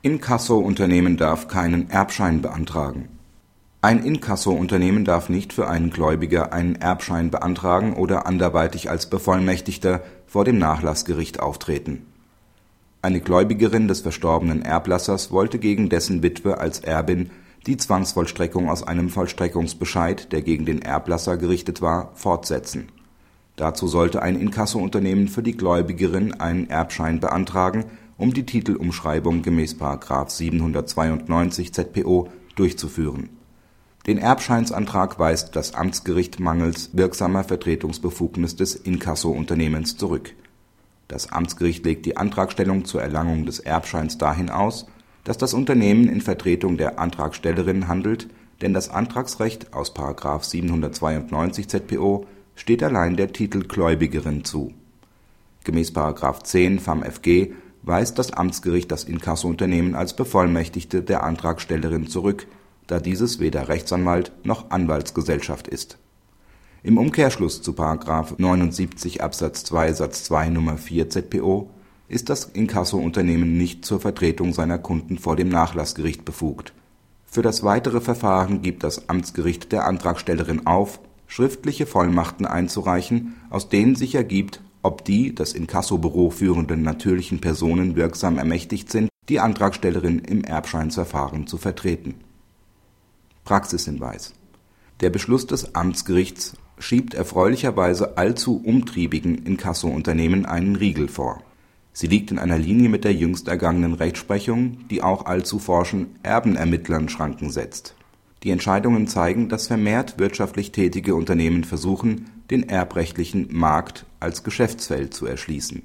Inkasso-Unternehmen darf keinen Erbschein beantragen. Ein Inkasso-Unternehmen darf nicht für einen Gläubiger einen Erbschein beantragen oder anderweitig als Bevollmächtigter vor dem Nachlassgericht auftreten. Eine Gläubigerin des verstorbenen Erblassers wollte gegen dessen Witwe als Erbin die Zwangsvollstreckung aus einem Vollstreckungsbescheid, der gegen den Erblasser gerichtet war, fortsetzen. Dazu sollte ein Inkasso-Unternehmen für die Gläubigerin einen Erbschein beantragen um die Titelumschreibung gemäß § 792 ZPO durchzuführen. Den Erbscheinsantrag weist das Amtsgericht mangels wirksamer Vertretungsbefugnis des Inkasso-Unternehmens zurück. Das Amtsgericht legt die Antragstellung zur Erlangung des Erbscheins dahin aus, dass das Unternehmen in Vertretung der Antragstellerin handelt, denn das Antragsrecht aus § 792 ZPO steht allein der Titelgläubigerin zu. Gemäß § 10 FamFG weist das Amtsgericht das Inkasso-Unternehmen als Bevollmächtigte der Antragstellerin zurück, da dieses weder Rechtsanwalt noch Anwaltsgesellschaft ist. Im Umkehrschluss zu § 79 Absatz 2 Satz 2 Nr. 4 ZPO ist das Inkasso-Unternehmen nicht zur Vertretung seiner Kunden vor dem Nachlassgericht befugt. Für das weitere Verfahren gibt das Amtsgericht der Antragstellerin auf, schriftliche Vollmachten einzureichen, aus denen sich ergibt ob die das Inkassobüro führenden natürlichen Personen wirksam ermächtigt sind, die Antragstellerin im Erbscheinsverfahren zu vertreten. Praxishinweis Der Beschluss des Amtsgerichts schiebt erfreulicherweise allzu umtriebigen Inkasso-Unternehmen einen Riegel vor. Sie liegt in einer Linie mit der jüngst ergangenen Rechtsprechung, die auch allzu forschen Erbenermittlern Schranken setzt die Entscheidungen zeigen, dass vermehrt wirtschaftlich tätige Unternehmen versuchen, den erbrechtlichen Markt als Geschäftsfeld zu erschließen